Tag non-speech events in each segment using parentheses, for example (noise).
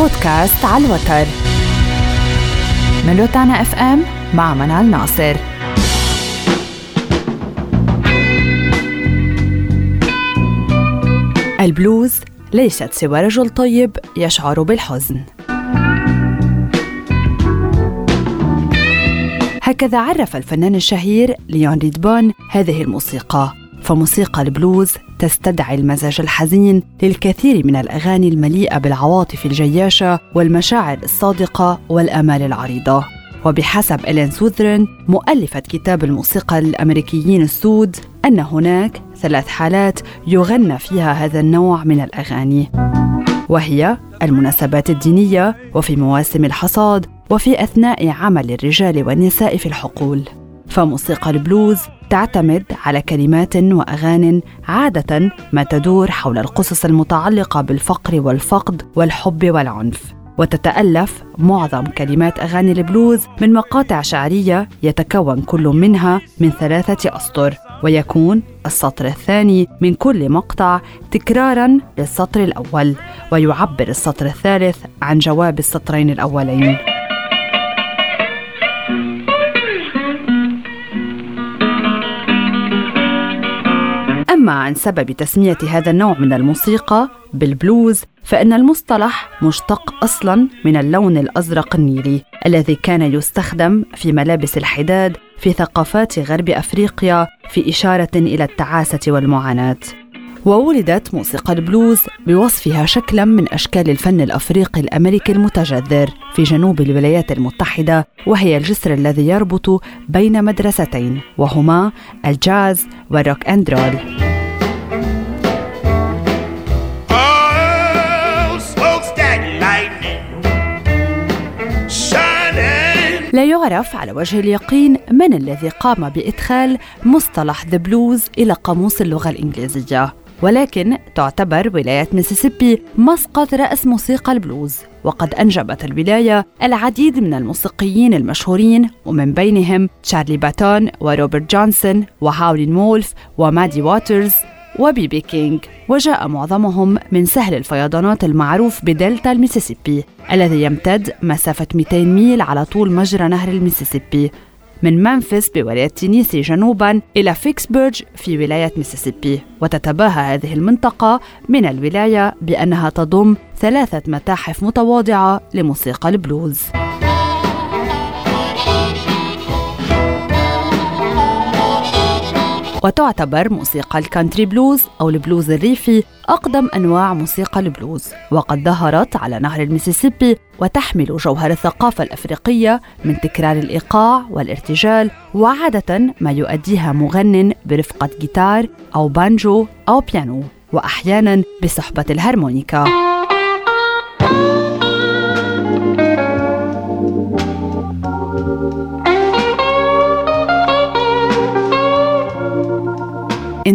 بودكاست على الوتر. من روتانا إف إم مع منال ناصر. البلوز ليست سوى رجل طيب يشعر بالحزن. هكذا عرف الفنان الشهير ليون ريدبون هذه الموسيقى. فموسيقى البلوز تستدعي المزاج الحزين للكثير من الأغاني المليئة بالعواطف الجياشة والمشاعر الصادقة والأمال العريضة. وبحسب إلين سوذرن مؤلفة كتاب الموسيقى للأمريكيين السود أن هناك ثلاث حالات يغنى فيها هذا النوع من الأغاني. وهي المناسبات الدينية وفي مواسم الحصاد وفي أثناء عمل الرجال والنساء في الحقول. فموسيقى البلوز تعتمد على كلمات واغان عاده ما تدور حول القصص المتعلقة بالفقر والفقد والحب والعنف. وتتألف معظم كلمات أغاني البلوز من مقاطع شعرية يتكون كل منها من ثلاثة أسطر ويكون السطر الثاني من كل مقطع تكرارا للسطر الأول ويعبر السطر الثالث عن جواب السطرين الأولين. أما عن سبب تسمية هذا النوع من الموسيقى بالبلوز فإن المصطلح مشتق أصلا من اللون الأزرق النيلي الذي كان يستخدم في ملابس الحداد في ثقافات غرب أفريقيا في إشارة إلى التعاسة والمعاناة. وولدت موسيقى البلوز بوصفها شكلا من أشكال الفن الأفريقي الأمريكي المتجذر في جنوب الولايات المتحدة وهي الجسر الذي يربط بين مدرستين وهما الجاز وال rock and roll. يعرف على وجه اليقين من الذي قام بإدخال مصطلح the blues إلى قاموس اللغة الإنجليزية. ولكن تعتبر ولاية ميسيسيبي مسقط رأس موسيقى البلوز وقد أنجبت الولاية العديد من الموسيقيين المشهورين ومن بينهم تشارلي باتون وروبرت جونسون وهاولين وولف ومادي واترز. وبيبي كينج وجاء معظمهم من سهل الفيضانات المعروف بدلتا الميسيسيبي الذي يمتد مسافة 200 ميل على طول مجرى نهر الميسيسيبي من منفس بولاية تينيسي جنوبا إلى فيكسبرج في ولاية ميسيسيبي. وتتباهى هذه المنطقة من الولاية بأنها تضم ثلاثة متاحف متواضعة لموسيقى البلوز. وتعتبر موسيقى ال country blues أو البلوز الريفي أقدم أنواع موسيقى البلوز. وقد ظهرت على نهر الميسيسيبي وتحمل جوهر الثقافة الأفريقية من تكرار الإيقاع والارتجال وعادة ما يؤديها مغن برفقة جيتار أو بانجو أو بيانو وأحيانا بصحبة الهارمونيكا.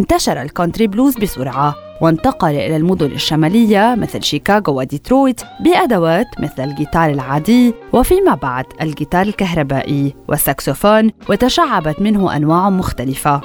انتشر ال country blues بسرعة وانتقل إلى المدن الشمالية مثل شيكاغو وديترويت بأدوات مثل الجيتار العادي وفيما بعد الجيتار الكهربائي والساكسوفون وتشعبت منه أنواع مختلفة.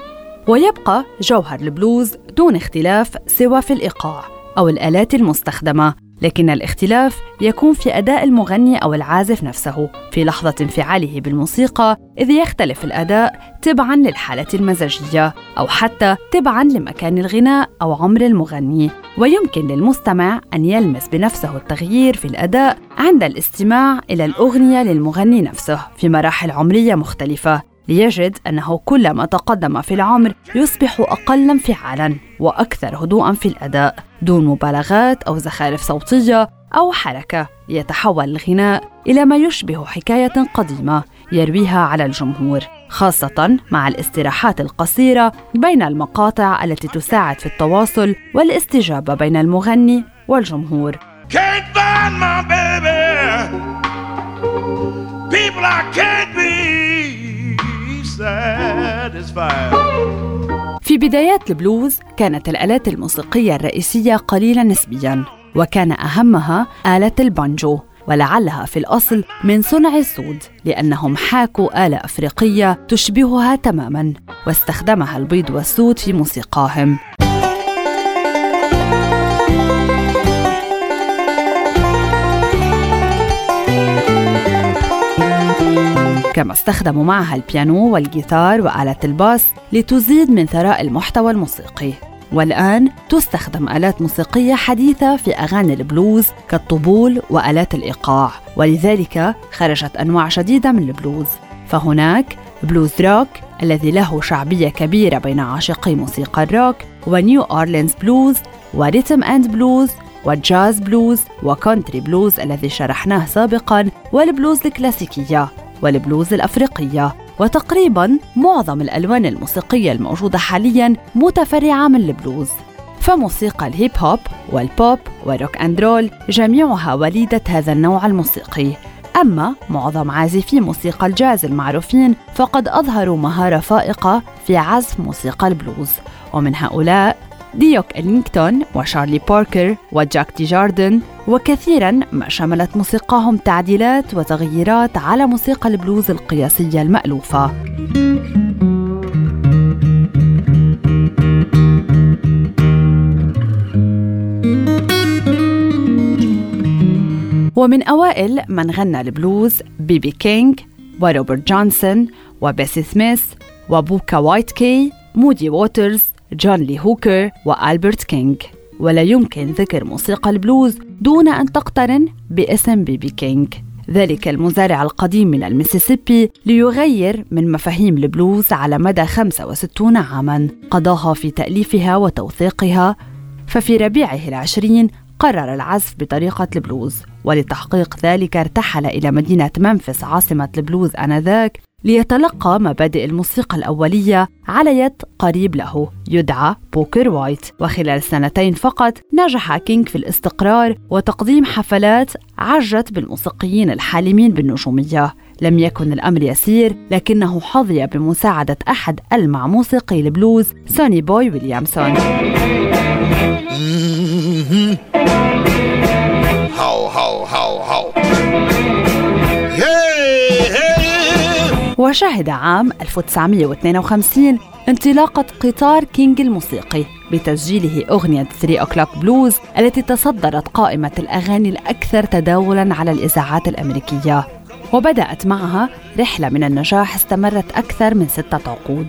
ويبقى جوهر البلوز دون اختلاف سوى في الإيقاع أو الآلات المستخدمة. لكن الاختلاف يكون في أداء المغني أو العازف نفسه في لحظة انفعاله بالموسيقى إذ يختلف الأداء تبعاً للحالة المزاجية أو حتى تبعاً لمكان الغناء أو عمر المغني. ويمكن للمستمع أن يلمس بنفسه التغيير في الأداء عند الاستماع إلى الأغنية للمغني نفسه في مراحل عمرية مختلفة. ليجد أنه كلما تقدم في العمر يصبح أقل انفعالا وأكثر هدوءا في الأداء دون مبالغات أو زخارف صوتية أو حركة يتحول الغناء إلى ما يشبه حكاية قديمة يرويها على الجمهور خاصة مع الاستراحات القصيرة بين المقاطع التي تساعد في التواصل والاستجابة بين المغني والجمهور can't find my baby. في بدايات البلوز كانت الآلات الموسيقية الرئيسية قليلة نسبياً وكان أهمها آلة البانجو ولعلها في الأصل من صنع السود لأنهم حاكوا آلة أفريقية تشبهها تماماً واستخدمها البيض والسود في موسيقاهم. كما استخدموا معها البيانو والجيتار وآلة الباس لتزيد من ثراء المحتوى الموسيقي. والآن تستخدم آلات موسيقية حديثة في أغاني البلوز كالطبول وآلات الإيقاع ولذلك خرجت أنواع عديدة من البلوز. فهناك blues rock الذي له شعبية كبيرة بين عاشقي موسيقى الروك و New Orleans blues و rhythm and blues وال jazz blues و country blues الذي شرحناه سابقا والبلوز الكلاسيكية. والبلوز الأفريقية وتقريبا معظم الألوان الموسيقية الموجودة حاليا متفرعة من البلوز. فموسيقى ال hip hop والبوب وال rock and roll جميعها وليدة هذا النوع الموسيقي. أما معظم عازفي موسيقى الجاز المعروفين فقد أظهروا مهارة فائقة في عزف موسيقى البلوز. ومن هؤلاء ديوك إلينغتون وشارلي باركر وجاك تيجاردن وكثيرا ما شملت موسيقاهم تعديلات وتغييرات على موسيقى البلوز القياسية المألوفة. ومن أوائل من غنى البلوز بيبي كينج وروبرت جونسون وبيسي سميث وبوكا وايت كي مودي ووترز جون لي هوكر وألبرت كينج ولا يمكن ذكر موسيقى البلوز دون أن تقترن باسم بيبي كينج ذلك المزارع القديم من المسيسيبي ليغير من مفاهيم البلوز على مدى 65 عاما. قضاها في تأليفها وتوثيقها ففي ربيعه العشرين قرر العزف بطريقة البلوز ولتحقيق ذلك ارتحل إلى مدينة منفس عاصمة البلوز آنذاك ليتلقى مبادئ الموسيقى الأولية على يد قريب له يدعى بوكر وايت. وخلال سنتين فقط نجح كينغ في الاستقرار وتقديم حفلات عجت بالموسيقيين الحالمين بالنجومية. لم يكن الأمر يسير لكنه حظي بمساعدة أحد ألمع موسيقي البلوز سوني بوي ويليامسون. (laughs) وشهد عام 1952 انطلاقة قطار كينج الموسيقي بتسجيله أغنية 3 o'clock blues التي تصدرت قائمة الأغاني الأكثر تداولاً على الإذاعات الأمريكية. وبدأت معها رحلة من النجاح استمرت أكثر من ستة عقود.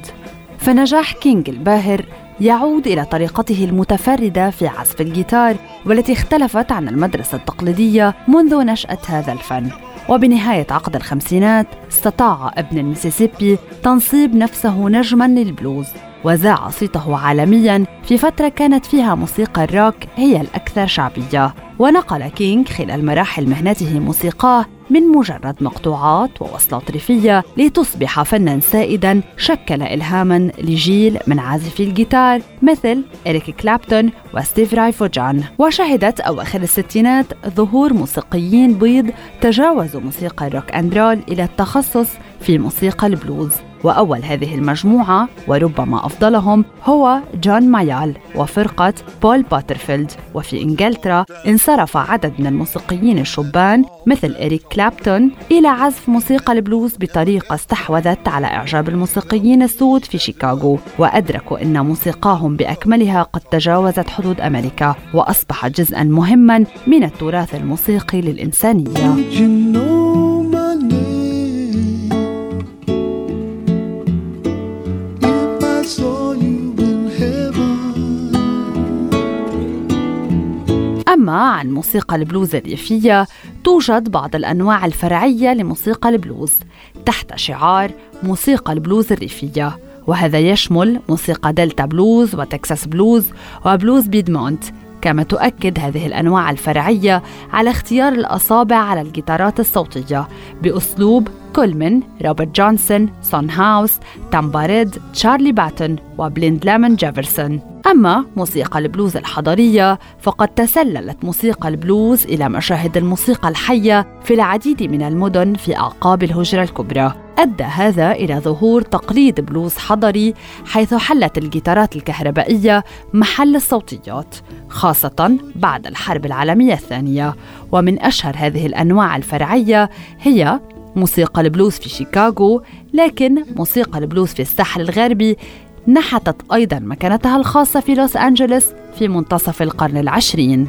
فنجاح كينج الباهر يعود إلى طريقته المتفردة في عزف الجيتار والتي اختلفت عن المدرسة التقليدية منذ نشأة هذا الفن. وبنهاية عقد الخمسينات استطاع ابن المسيسيبي تنصيب نفسه نجما للبلوز. وذاع صيته عالميا في فترة كانت فيها موسيقى الروك هي الأكثر شعبية. ونقل كينغ خلال مراحل مهنته موسيقاه من مجرد مقطوعات ووصلات ريفية لتصبح فنا سائدا شكل إلهاما لجيل من عازفي الجيتار مثل إريك كلابتون وستيف راي فوجان وشهدت أواخر الستينات ظهور موسيقيين بيض تجاوزوا موسيقى الروك أند رول إلى التخصص في موسيقى البلوز. وأول هذه المجموعة وربما أفضلهم هو جون مايال وفرقة بول باترفيلد. وفي إنجلترا انصرف عدد من الموسيقيين الشبان مثل إريك كلابتون إلى عزف موسيقى البلوز بطريقة استحوذت على إعجاب الموسيقيين السود في شيكاغو. وأدركوا أن موسيقاهم بأكملها قد تجاوزت حدود أمريكا وأصبحت جزءا مهما من التراث الموسيقي للإنسانية. أما عن موسيقى البلوز الريفية توجد بعض الأنواع الفرعية لموسيقى البلوز تحت شعار موسيقى البلوز الريفية وهذا يشمل موسيقى دلتا بلوز وتكساس بلوز وبلوز بيدمونت. كما تؤكد هذه الأنواع الفرعية على اختيار الأصابع على الجيتارات الصوتية بأسلوب كل من روبرت جونسون، سون هاوس، تامبا ريد، تشارلي باتون وبليند ليمون جيفرسون. أما موسيقى البلوز الحضرية فقد تسللت موسيقى البلوز إلى مشاهد الموسيقى الحية في العديد من المدن في أعقاب الهجرة الكبرى. أدى هذا إلى ظهور تقليد بلوز حضري حيث حلت الجيتارات الكهربائية محل الصوتيات خاصة بعد الحرب العالمية الثانية. ومن أشهر هذه الأنواع الفرعية هي موسيقى البلوز في شيكاغو لكن موسيقى البلوز في الساحل الغربي نحتت أيضا مكانتها الخاصة في لوس أنجلوس في منتصف القرن العشرين.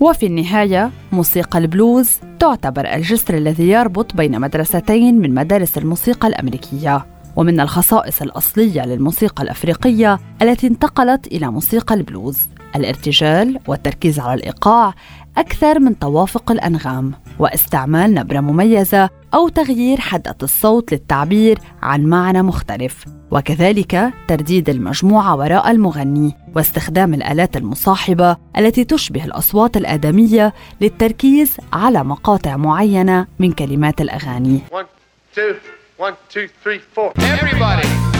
وفي النهاية موسيقى البلوز تعتبر الجسر الذي يربط بين مدرستين من مدارس الموسيقى الأمريكية ومن الخصائص الأصلية للموسيقى الأفريقية التي انتقلت إلى موسيقى البلوز. الارتجال والتركيز على الإيقاع أكثر من توافق الأنغام واستعمال نبرة مميزة أو تغيير حدة الصوت للتعبير عن معنى مختلف وكذلك ترديد المجموعة وراء المغني واستخدام الآلات المصاحبة التي تشبه الأصوات الآدمية للتركيز على مقاطع معينة من كلمات الأغاني One, two, one, two, three, four. Everybody.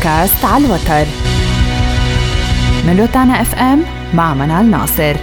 بودكاست على الوتر. من روتانا اف ام مع منال ناصر.